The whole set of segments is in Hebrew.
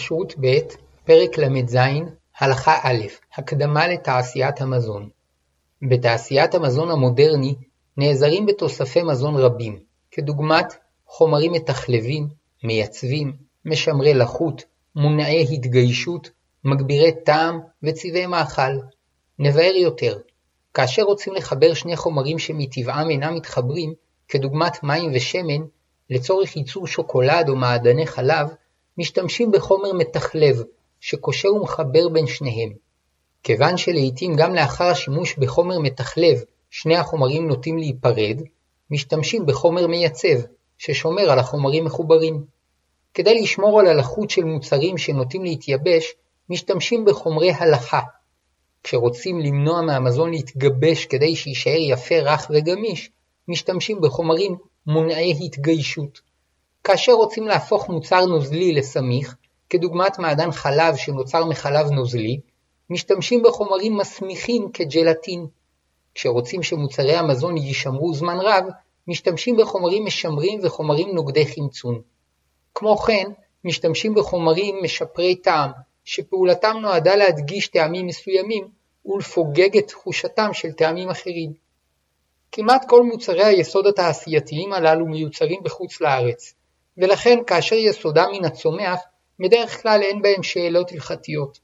כשרות ב' פרק ל"ז הלכה א' הקדמה לתעשיית המזון בתעשיית המזון המודרני נעזרים בתוספי מזון רבים, כדוגמת חומרים מתחלבים, מייצבים, משמרי לחות, מונעי התגיישות, מגבירי טעם וצבעי מאכל. נבאר יותר, כאשר רוצים לחבר שני חומרים שמטבעם אינם מתחברים, כדוגמת מים ושמן, לצורך ייצור שוקולד או מעדני חלב, משתמשים בחומר מתחלב, שקושר ומחבר בין שניהם. כיוון שלעיתים גם לאחר השימוש בחומר מתחלב שני החומרים נוטים להיפרד, משתמשים בחומר מייצב, ששומר על החומרים מחוברים. כדי לשמור על הלחות של מוצרים שנוטים להתייבש, משתמשים בחומרי הלכה. כשרוצים למנוע מהמזון להתגבש כדי שיישאר יפה, רך וגמיש, משתמשים בחומרים מונעי התגיישות. כאשר רוצים להפוך מוצר נוזלי לסמיך, כדוגמת מעדן חלב שנוצר מחלב נוזלי, משתמשים בחומרים מסמיכים כג'לטין. כשרוצים שמוצרי המזון יישמרו זמן רב, משתמשים בחומרים משמרים וחומרים נוגדי חמצון. כמו כן, משתמשים בחומרים משפרי טעם, שפעולתם נועדה להדגיש טעמים מסוימים ולפוגג את תחושתם של טעמים אחרים. כמעט כל מוצרי היסוד התעשייתיים הללו מיוצרים בחוץ לארץ, ולכן כאשר יסודם מן הצומח, בדרך כלל אין בהם שאלות הלכתיות,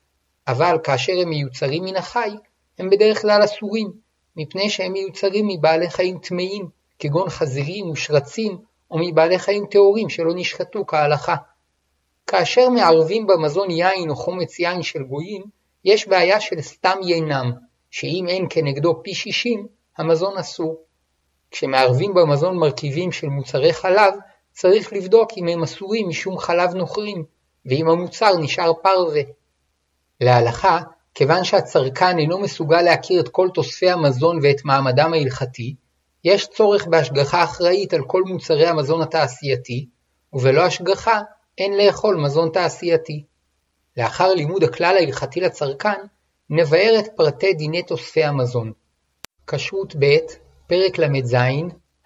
אבל כאשר הם מיוצרים מן החי, הם בדרך כלל אסורים, מפני שהם מיוצרים מבעלי חיים טמאים, כגון חזירים ושרצים, או מבעלי חיים טהורים שלא נשחטו כהלכה. כאשר מערבים במזון יין או חומץ יין של גויים, יש בעיה של סתם יינם, שאם אין כנגדו פי שישים, המזון אסור. כשמערבים במזון מרכיבים של מוצרי חלב, צריך לבדוק אם הם אסורים משום חלב נוכרים, ואם המוצר נשאר פרווה. להלכה, כיוון שהצרכן אינו מסוגל להכיר את כל תוספי המזון ואת מעמדם ההלכתי, יש צורך בהשגחה אחראית על כל מוצרי המזון התעשייתי, ובלא השגחה אין לאכול מזון תעשייתי. לאחר לימוד הכלל ההלכתי לצרכן, נבאר את פרטי דיני תוספי המזון. כשרות ב', פרק ל"ז,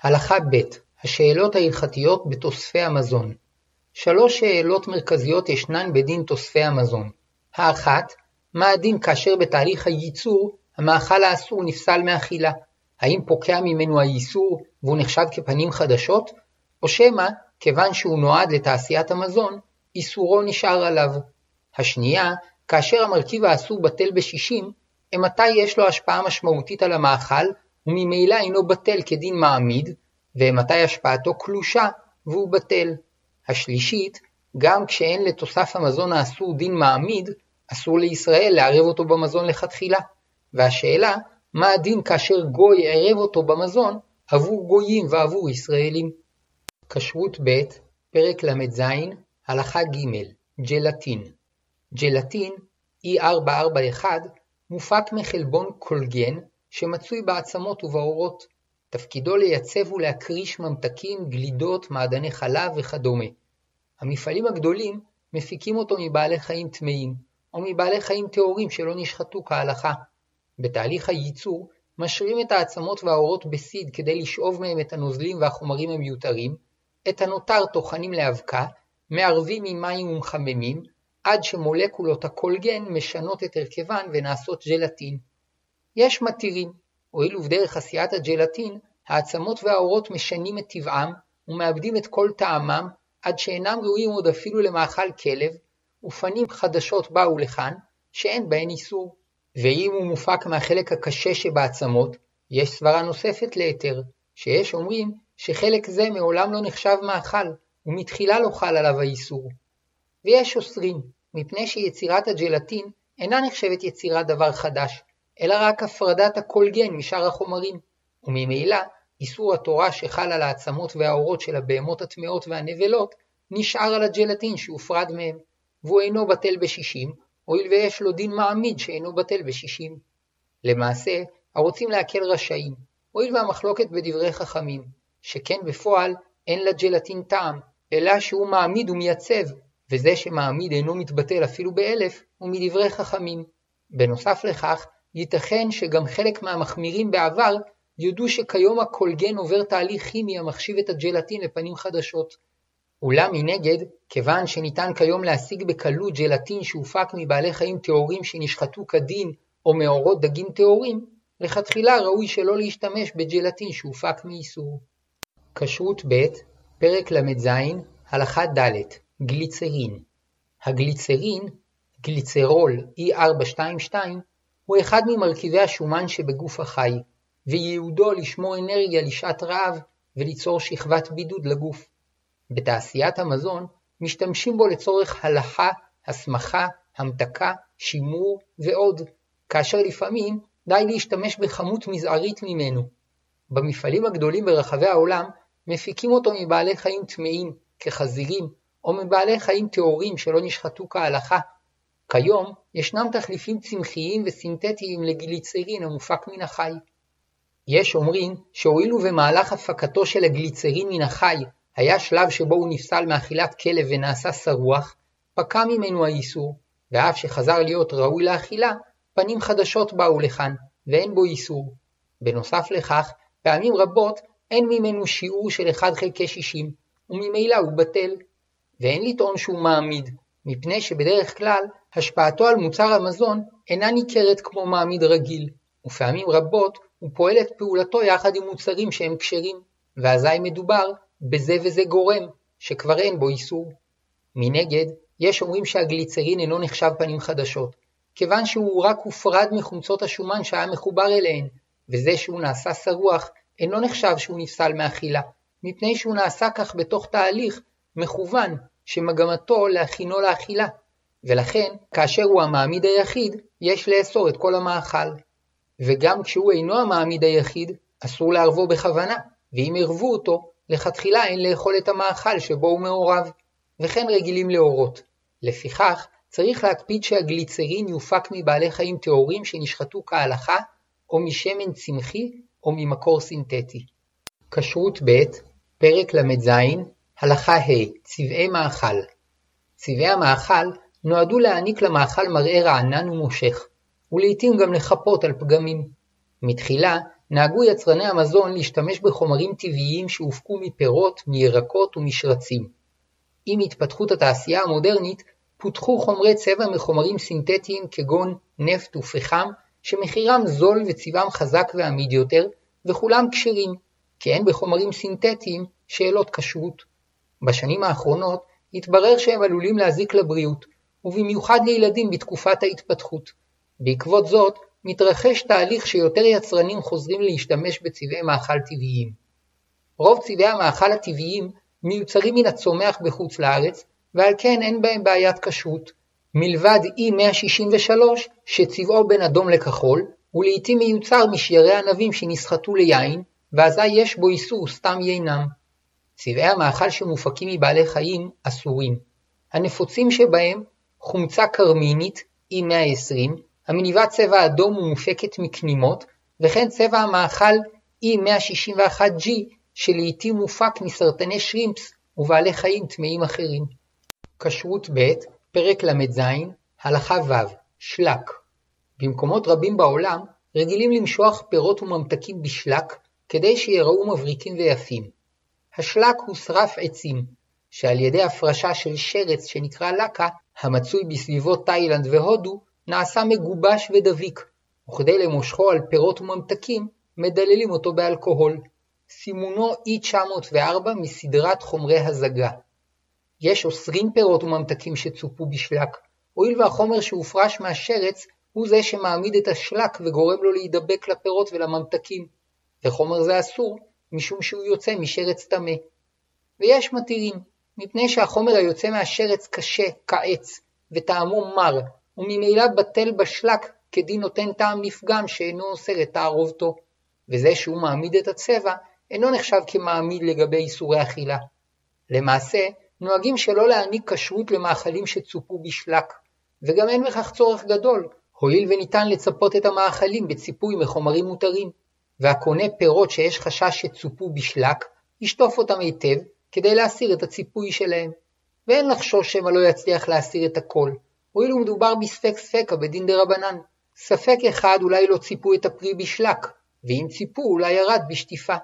הלכה ב', השאלות ההלכתיות בתוספי המזון. שלוש שאלות מרכזיות ישנן בדין תוספי המזון. האחת, מה הדין כאשר בתהליך הייצור המאכל האסור נפסל מאכילה? האם פוקע ממנו האיסור והוא נחשב כפנים חדשות? או שמא, כיוון שהוא נועד לתעשיית המזון, איסורו נשאר עליו. השנייה, כאשר המרכיב האסור בטל בשישים, אימתי יש לו השפעה משמעותית על המאכל, וממילא אינו בטל כדין מעמיד, ואימתי השפעתו קלושה והוא בטל. השלישית, גם כשאין לתוסף המזון האסור דין מעמיד, אסור לישראל לערב אותו במזון לכתחילה. והשאלה, מה הדין כאשר גוי ערב אותו במזון עבור גויים ועבור ישראלים? כשרות ב', פרק ל"ז, הלכה ג', ג'לטין. ג'לטין, E441, מופק מחלבון קולגן שמצוי בעצמות ובאורות. תפקידו לייצב ולהקריש ממתקים, גלידות, מעדני חלב וכדומה. המפעלים הגדולים מפיקים אותו מבעלי חיים טמאים, או מבעלי חיים טהורים שלא נשחטו כהלכה. בתהליך הייצור משרים את העצמות והאורות בסיד כדי לשאוב מהם את הנוזלים והחומרים המיותרים, את הנותר טוחנים לאבקה, מערבים עם מים ומחממים, עד שמולקולות הקולגן משנות את הרכבן ונעשות ג'לטין. יש מתירים, הואיל ובדרך עשיית הג'לטין, העצמות והאורות משנים את טבעם ומאבדים את כל טעמם עד שאינם ראויים עוד אפילו למאכל כלב, ופנים חדשות באו לכאן, שאין בהן איסור. ואם הוא מופק מהחלק הקשה שבעצמות, יש סברה נוספת להיתר, שיש אומרים שחלק זה מעולם לא נחשב מאכל, ומתחילה לא חל עליו האיסור. ויש אוסרים, מפני שיצירת הג'לטין אינה נחשבת יצירת דבר חדש, אלא רק הפרדת הקולגן משאר החומרים, וממילא איסור התורה שחל על העצמות והאורות של הבהמות הטמאות והנבלות, נשאר על הג'לטין שהופרד מהם, והוא אינו בטל בשישים, הואיל ויש לו דין מעמיד שאינו בטל בשישים. למעשה, הרוצים להקל רשאים, הואיל והמחלוקת בדברי חכמים, שכן בפועל אין לג'לטין טעם, אלא שהוא מעמיד ומייצב, וזה שמעמיד אינו מתבטל אפילו באלף, הוא מדברי חכמים. בנוסף לכך, ייתכן שגם חלק מהמחמירים בעבר יודו שכיום הקולגן עובר תהליך כימי המחשיב את הג'לטין לפנים חדשות. אולם מנגד, כיוון שניתן כיום להשיג בקלות ג'לטין שהופק מבעלי חיים טהורים שנשחטו כדין או מאורות דגים טהורים, לכתחילה ראוי שלא להשתמש בג'לטין שהופק מאיסור. כשרות ב', פרק ל"ז, הלכה ד', גליצרין. הגליצרין, גליצרול E422, הוא אחד ממרכיבי השומן שבגוף החי, וייעודו לשמור אנרגיה לשעת רעב וליצור שכבת בידוד לגוף. בתעשיית המזון משתמשים בו לצורך הלכה, הסמכה, המתקה, שימור ועוד, כאשר לפעמים די להשתמש בכמות מזערית ממנו. במפעלים הגדולים ברחבי העולם מפיקים אותו מבעלי חיים טמאים, כחזירים, או מבעלי חיים טהורים שלא נשחטו כהלכה. כיום ישנם תחליפים צמחיים וסינתטיים לגליצרין המופק מן החי. יש אומרים שהואיל ובמהלך הפקתו של הגליצרין מן החי היה שלב שבו הוא נפסל מאכילת כלב ונעשה שרוח, פקע ממנו האיסור, ואף שחזר להיות ראוי לאכילה, פנים חדשות באו לכאן, ואין בו איסור. בנוסף לכך, פעמים רבות אין ממנו שיעור של 1 חלקי 60, וממילא הוא בטל. ואין לטעון שהוא מעמיד, מפני שבדרך כלל השפעתו על מוצר המזון אינה ניכרת כמו מעמיד רגיל, ופעמים רבות הוא פועל את פעולתו יחד עם מוצרים שהם כשרים, ואזי מדובר בזה וזה גורם, שכבר אין בו איסור. מנגד, יש אומרים שהגליצרין אינו נחשב פנים חדשות, כיוון שהוא רק הופרד מחומצות השומן שהיה מחובר אליהן, וזה שהוא נעשה שרוח אינו נחשב שהוא נפסל מאכילה, מפני שהוא נעשה כך בתוך תהליך מכוון שמגמתו להכינו לאכילה, ולכן כאשר הוא המעמיד היחיד, יש לאסור את כל המאכל. וגם כשהוא אינו המעמיד היחיד, אסור לערבו בכוונה, ואם ערבו אותו, לכתחילה אין לאכול את המאכל שבו הוא מעורב, וכן רגילים להורות. לפיכך, צריך להקפיד שהגליצרין יופק מבעלי חיים טהורים שנשחטו כהלכה, או משמן צמחי, או ממקור סינתטי. כשרות ב', פרק ל"ז, הלכה ה', צבעי מאכל. צבעי המאכל נועדו להעניק למאכל מראה רענן ומושך, ולעיתים גם לחפות על פגמים. מתחילה נהגו יצרני המזון להשתמש בחומרים טבעיים שהופקו מפירות, מירקות ומשרצים. עם התפתחות התעשייה המודרנית, פותחו חומרי צבע מחומרים סינתטיים כגון נפט ופחם, שמחירם זול וצבעם חזק ועמיד יותר, וכולם כשרים, כי אין בחומרים סינתטיים שאלות כשרות. בשנים האחרונות התברר שהם עלולים להזיק לבריאות, ובמיוחד לילדים בתקופת ההתפתחות. בעקבות זאת, מתרחש תהליך שיותר יצרנים חוזרים להשתמש בצבעי מאכל טבעיים. רוב צבעי המאכל הטבעיים מיוצרים מן הצומח בחוץ לארץ, ועל כן אין בהם בעיית כשרות, מלבד E163 שצבעו בין אדום לכחול, ולעיתים מיוצר משיירי ענבים שנסחטו ליין, ואזי יש בו איסור סתם יינם. צבעי המאכל שמופקים מבעלי חיים אסורים. הנפוצים שבהם חומצה קרמינית E120, המניבה צבע אדום ומופקת מקנימות, וכן צבע המאכל E161G שלעיתים מופק מסרטני שרימפס ובעלי חיים טמאים אחרים. כשרות ב', פרק ל"ז, הלכה ו', שלק. במקומות רבים בעולם רגילים למשוח פירות וממתקים בשלק כדי שיראו מבריקים ויפים. השלק הוא שרף עצים, שעל ידי הפרשה של שרץ שנקרא לקה, המצוי בסביבות תאילנד והודו, נעשה מגובש ודביק, וכדי למושכו על פירות וממתקים, מדללים אותו באלכוהול. סימונו E904 מסדרת חומרי הזגה. יש אוסרים פירות וממתקים שצופו בשלק, הואיל והחומר שהופרש מהשרץ הוא זה שמעמיד את השלק וגורם לו להידבק לפירות ולממתקים, וחומר זה אסור משום שהוא יוצא משרץ טמא. ויש מתירים, מפני שהחומר היוצא מהשרץ קשה כעץ, וטעמו מר, וממילא בטל בשלק כדין נותן טעם נפגם שאינו אוסר את תערובתו, וזה שהוא מעמיד את הצבע אינו נחשב כמעמיד לגבי איסורי אכילה. למעשה, נוהגים שלא להעניק כשרות למאכלים שצופו בשלק, וגם אין בכך צורך גדול, הואיל וניתן לצפות את המאכלים בציפוי מחומרים מותרים, והקונה פירות שיש חשש שצופו בשלק, ישטוף אותם היטב כדי להסיר את הציפוי שלהם. ואין לחשוש שמא לא יצליח להסיר את הכל, הואיל ומדובר בספק ספקא בדין דרבנן. ספק אחד אולי לא ציפו את הפרי בשלק, ואם ציפו אולי ירד בשטיפה.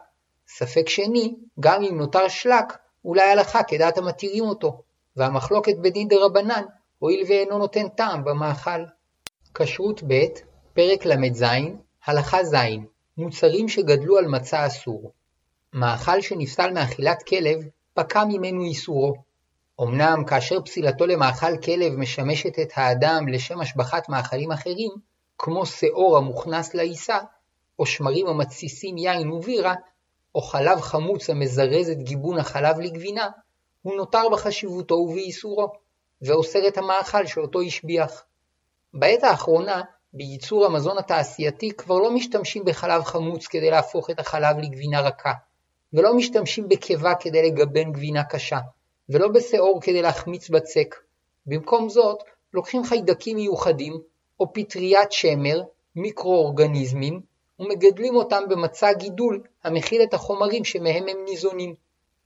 ספק שני, גם אם נותר שלק, אולי הלכה כדעת המתירים אותו, והמחלוקת בדין דרבנן, הואיל ואינו נותן טעם במאכל. כשרות ב', פרק ל"ז, הלכה ז', מוצרים שגדלו על מצה אסור. מאכל שנפסל מאכילת כלב, פקע ממנו איסורו. אמנם כאשר פסילתו למאכל כלב משמשת את האדם לשם השבחת מאכלים אחרים, כמו שאור המוכנס לעיסה, או שמרים המתסיסים יין ובירה, או חלב חמוץ המזרז את גיבון החלב לגבינה, הוא נותר בחשיבותו ובאיסורו, ואוסר את המאכל שאותו השביח. בעת האחרונה, בייצור המזון התעשייתי כבר לא משתמשים בחלב חמוץ כדי להפוך את החלב לגבינה רכה, ולא משתמשים בקיבה כדי לגבן גבינה קשה, ולא בשעור כדי להחמיץ בצק. במקום זאת, לוקחים חיידקים מיוחדים, או פטריית שמר, מיקרואורגניזמים, ומגדלים אותם במצע גידול המכיל את החומרים שמהם הם ניזונים.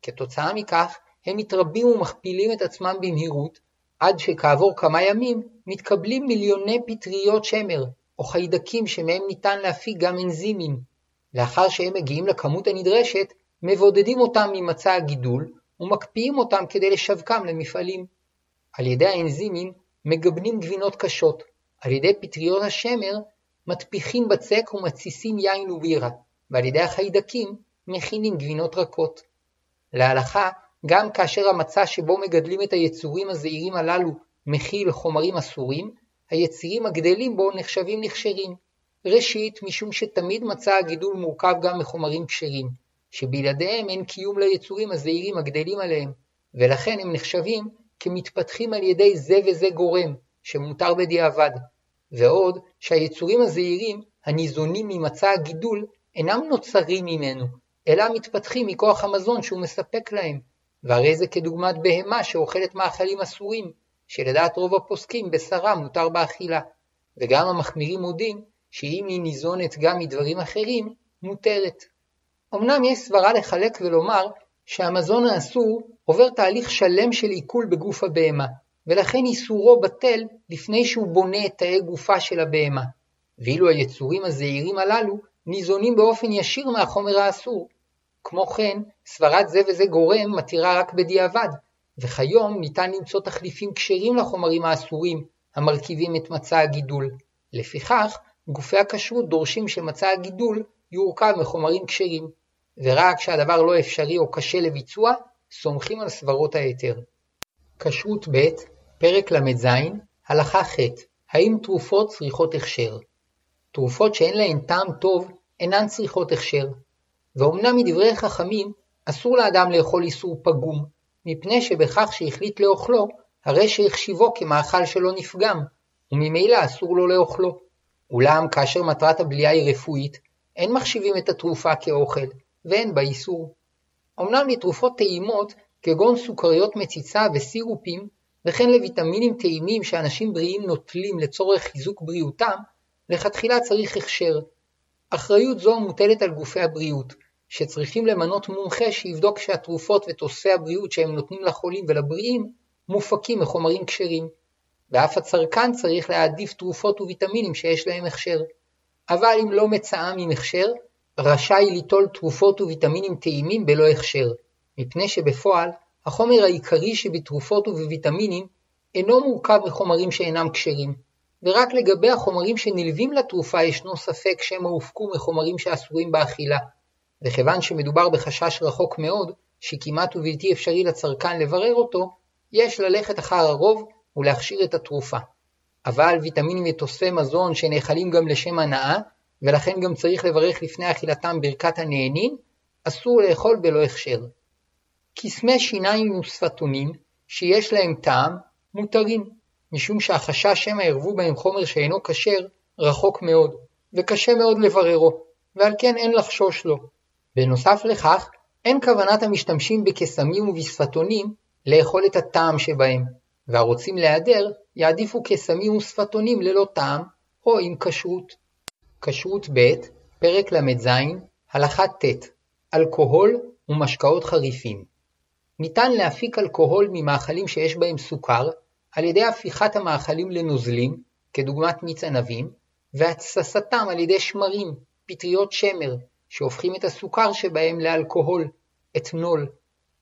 כתוצאה מכך, הם מתרבים ומכפילים את עצמם במהירות, עד שכעבור כמה ימים מתקבלים מיליוני פטריות שמר, או חיידקים שמהם ניתן להפיק גם אנזימים. לאחר שהם מגיעים לכמות הנדרשת, מבודדים אותם ממצע הגידול, ומקפיאים אותם כדי לשווקם למפעלים. על ידי האנזימים מגבנים גבינות קשות, על ידי פטריות השמר מטפיחים בצק ומתסיסים יין ובירה, ועל ידי החיידקים מכינים גבינות רכות. להלכה, גם כאשר המצע שבו מגדלים את היצורים הזעירים הללו מכיל חומרים אסורים, היצירים הגדלים בו נחשבים לכשרים. ראשית, משום שתמיד מצע הגידול מורכב גם מחומרים כשרים, שבלעדיהם אין קיום ליצורים הזעירים הגדלים עליהם, ולכן הם נחשבים כמתפתחים על ידי זה וזה גורם, שמותר בדיעבד. ועוד שהיצורים הזעירים, הניזונים ממצע הגידול, אינם נוצרים ממנו, אלא מתפתחים מכוח המזון שהוא מספק להם, והרי זה כדוגמת בהמה שאוכלת מאכלים אסורים, שלדעת רוב הפוסקים בשרה מותר באכילה, וגם המחמירים מודים שאם היא ניזונת גם מדברים אחרים, מותרת. אמנם יש סברה לחלק ולומר שהמזון האסור עובר תהליך שלם של עיכול בגוף הבהמה, ולכן איסורו בטל לפני שהוא בונה את תאי גופה של הבהמה, ואילו היצורים הזעירים הללו ניזונים באופן ישיר מהחומר האסור. כמו כן, סברת זה וזה גורם מתירה רק בדיעבד, וכיום ניתן למצוא תחליפים כשרים לחומרים האסורים המרכיבים את מצע הגידול. לפיכך, גופי הכשרות דורשים שמצע הגידול יורכב מחומרים כשרים, ורק כשהדבר לא אפשרי או קשה לביצוע, סומכים על סברות ההיתר. כשרות ב', פרק ל"ז, הלכה ח' האם תרופות צריכות הכשר? תרופות שאין להן טעם טוב אינן צריכות הכשר, ואומנם מדברי חכמים אסור לאדם לאכול איסור פגום, מפני שבכך שהחליט לאוכלו, הרי שהחשיבו כמאכל שלא נפגם, וממילא אסור לו לאוכלו. אולם כאשר מטרת הבליעה היא רפואית, אין מחשיבים את התרופה כאוכל, ואין בה איסור. אמנם לתרופות טעימות, כגון סוכריות מציצה וסירופים, וכן לויטמינים טעימים שאנשים בריאים נוטלים לצורך חיזוק בריאותם, לכתחילה צריך הכשר. אחריות זו מוטלת על גופי הבריאות, שצריכים למנות מומחה שיבדוק שהתרופות ותוספי הבריאות שהם נותנים לחולים ולבריאים מופקים מחומרים כשרים. ואף הצרכן צריך להעדיף תרופות וויטמינים שיש להם הכשר. אבל אם לא מצאם עם הכשר, רשאי ליטול תרופות וויטמינים טעימים בלא הכשר, מפני שבפועל החומר העיקרי שבתרופות ובוויטמינים אינו מורכב מחומרים שאינם כשרים, ורק לגבי החומרים שנלווים לתרופה ישנו ספק שמא הופקו מחומרים שאסורים באכילה, וכיוון שמדובר בחשש רחוק מאוד, שכמעט ובלתי אפשרי לצרכן לברר אותו, יש ללכת אחר הרוב ולהכשיר את התרופה. אבל ויטמינים ותוספי מזון שנאכלים גם לשם הנאה, ולכן גם צריך לברך לפני אכילתם ברכת הנהנין, אסור לאכול בלא הכשר. קסמי שיניים ושפתונים, שיש להם טעם, מותרים, משום שהחשש שמא ירבו בהם חומר שאינו כשר, רחוק מאוד, וקשה מאוד לבררו, ועל כן אין לחשוש לו. בנוסף לכך, אין כוונת המשתמשים בקסמים ובשפתונים לאכול את הטעם שבהם, והרוצים להיעדר יעדיפו קסמים ושפתונים ללא טעם, או עם כשרות. כשרות ב', פרק ל"ז, הלכה ט', אלכוהול ומשקאות חריפים. ניתן להפיק אלכוהול ממאכלים שיש בהם סוכר על ידי הפיכת המאכלים לנוזלים, כדוגמת מיץ ענבים, והתססתם על ידי שמרים, פטריות שמר, שהופכים את הסוכר שבהם לאלכוהול, אתנול.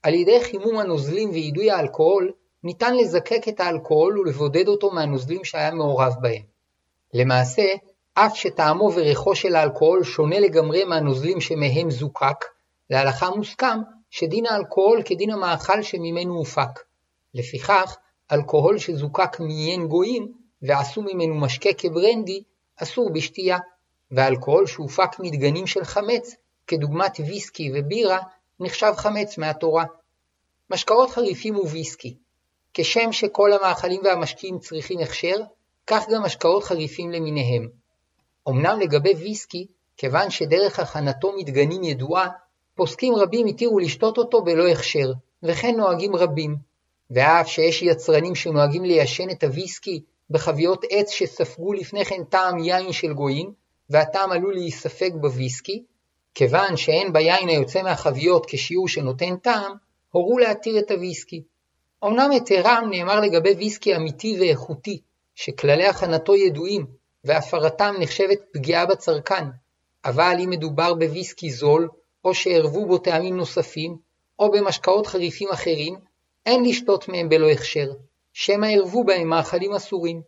על ידי חימום הנוזלים ואידוי האלכוהול, ניתן לזקק את האלכוהול ולבודד אותו מהנוזלים שהיה מעורב בהם. למעשה, אף שטעמו וריחו של האלכוהול שונה לגמרי מהנוזלים שמהם זוקק, להלכה מוסכם שדין האלכוהול כדין המאכל שממנו הופק. לפיכך, אלכוהול שזוקק מיין גויים ועשו ממנו משקה כברנדי, אסור בשתייה, ואלכוהול שהופק מדגנים של חמץ, כדוגמת ויסקי ובירה, נחשב חמץ מהתורה. משקאות חריפים וויסקי כשם שכל המאכלים והמשקים צריכים הכשר, כך גם משקאות חריפים למיניהם. אמנם לגבי ויסקי, כיוון שדרך הכנתו מדגנים ידועה, פוסקים רבים התירו לשתות אותו בלא הכשר, וכן נוהגים רבים. ואף שיש יצרנים שנוהגים ליישן את הוויסקי בחביות עץ שספגו לפני כן טעם יין של גויים, והטעם עלול להיספג בוויסקי, כיוון שאין ביין היוצא מהחביות כשיעור שנותן טעם, הורו להתיר את הוויסקי. אמנם היתרם נאמר לגבי ויסקי אמיתי ואיכותי, שכללי הכנתו ידועים, והפרתם נחשבת פגיעה בצרכן, אבל אם מדובר בוויסקי זול, או שערבו בו טעמים נוספים, או במשקאות חריפים אחרים, אין לשתות מהם בלא הכשר, שמא ערבו בהם מאכלים אסורים.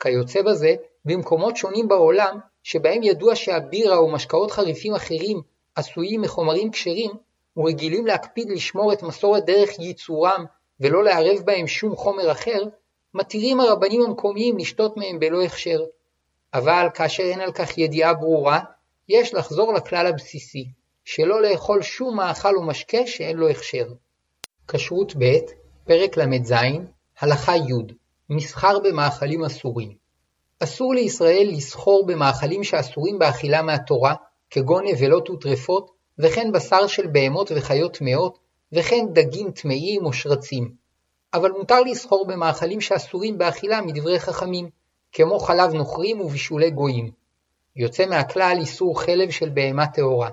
כיוצא בזה, במקומות שונים בעולם, שבהם ידוע שהבירה או משקאות חריפים אחרים עשויים מחומרים כשרים, ורגילים להקפיד לשמור את מסורת דרך ייצורם ולא לערב בהם שום חומר אחר, מתירים הרבנים המקומיים לשתות מהם בלא הכשר. אבל כאשר אין על כך ידיעה ברורה, יש לחזור לכלל הבסיסי, שלא לאכול שום מאכל או משקה שאין לו הכשר. כשרות ב', פרק ל"ז, הלכה י', מסחר במאכלים אסורים. אסור לישראל לסחור במאכלים שאסורים באכילה מהתורה, כגון נבלות וטרפות, וכן בשר של בהמות וחיות טמאות, וכן דגים טמאים או שרצים. אבל מותר לסחור במאכלים שאסורים באכילה מדברי חכמים, כמו חלב נוכרים ובישולי גויים. יוצא מהכלל איסור חלב של בהמה טהורה,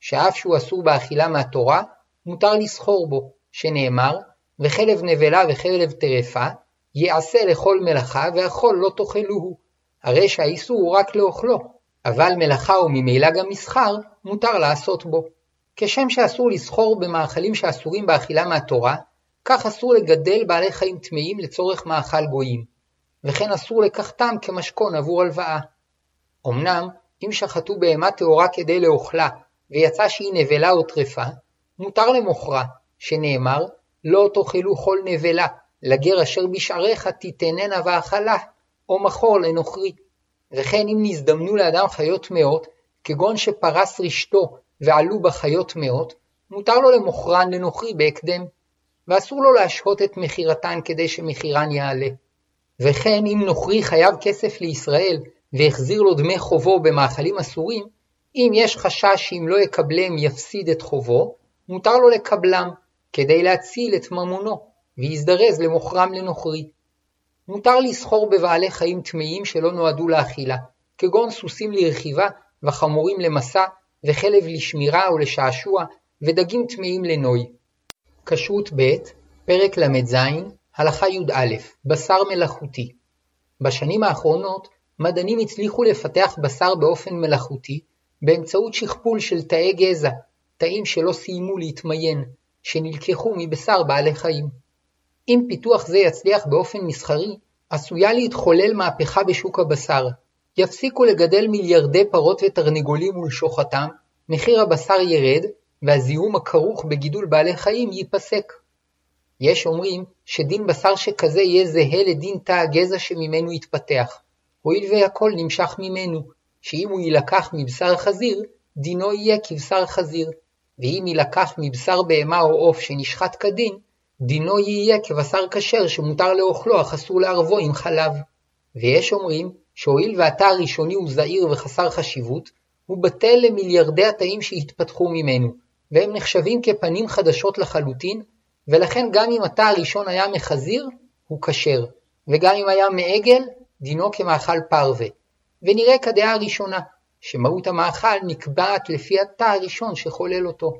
שאף שהוא אסור באכילה מהתורה, מותר לסחור בו, שנאמר, וחלב נבלה וחלב טרפה, יעשה לכל מלאכה והחול לא תאכלוהו, הרי שהאיסור הוא רק לאוכלו, אבל מלאכה וממילא גם מסחר, מותר לעשות בו. כשם שאסור לסחור במאכלים שאסורים באכילה מהתורה, כך אסור לגדל בעלי חיים טמאים לצורך מאכל גויים, וכן אסור לקחתם כמשכון עבור הלוואה. אמנם, אם שחטו בהמה טהורה כדי לאוכלה, ויצא שהיא נבלה או טרפה, מותר למוכרה, שנאמר, לא תאכלו כל נבלה, לגר אשר בשעריך תיתננה ואכלה, או מחור לנוכרי. וכן אם נזדמנו לאדם חיות טמאות, כגון שפרס רשתו ועלו בה חיות טמאות, מותר לו למוכרן לנוכרי בהקדם, ואסור לו להשהות את מכירתן כדי שמחירן יעלה. וכן אם נוכרי חייב כסף לישראל והחזיר לו דמי חובו במאכלים אסורים, אם יש חשש שאם לא יקבלם יפסיד את חובו, מותר לו לקבלם, כדי להציל את ממונו, ויזדרז למוכרם לנוכרי. מותר לסחור בבעלי חיים טמאים שלא נועדו לאכילה, כגון סוסים לרכיבה וחמורים למסע, וכלב לשמירה או לשעשוע, ודגים טמאים לנוי. כשרות ב', פרק ל"ז, הלכה י"א, בשר מלאכותי. בשנים האחרונות, מדענים הצליחו לפתח בשר באופן מלאכותי, באמצעות שכפול של תאי גזע, תאים שלא סיימו להתמיין, שנלקחו מבשר בעלי חיים. אם פיתוח זה יצליח באופן מסחרי, עשויה להתחולל מהפכה בשוק הבשר. יפסיקו לגדל מיליארדי פרות ותרנגולים ולשוחטם, מחיר הבשר ירד, והזיהום הכרוך בגידול בעלי חיים ייפסק. יש אומרים שדין בשר שכזה יהיה זהה לדין תא הגזע שממנו יתפתח, הואיל והכל נמשך ממנו, שאם הוא יילקח מבשר חזיר, דינו יהיה כבשר חזיר, ואם יילקח מבשר בהמה או עוף שנשחט כדין, דינו יהיה כבשר כשר שמותר לאוכלו אך אסור לערבו עם חלב. ויש אומרים שהואיל והתא הראשוני הוא זעיר וחסר חשיבות, הוא בטל למיליארדי התאים שהתפתחו ממנו, והם נחשבים כפנים חדשות לחלוטין, ולכן גם אם התא הראשון היה מחזיר, הוא כשר, וגם אם היה מעגל, דינו כמאכל פרווה. ונראה כדעה הראשונה, שמהות המאכל נקבעת לפי התא הראשון שחולל אותו.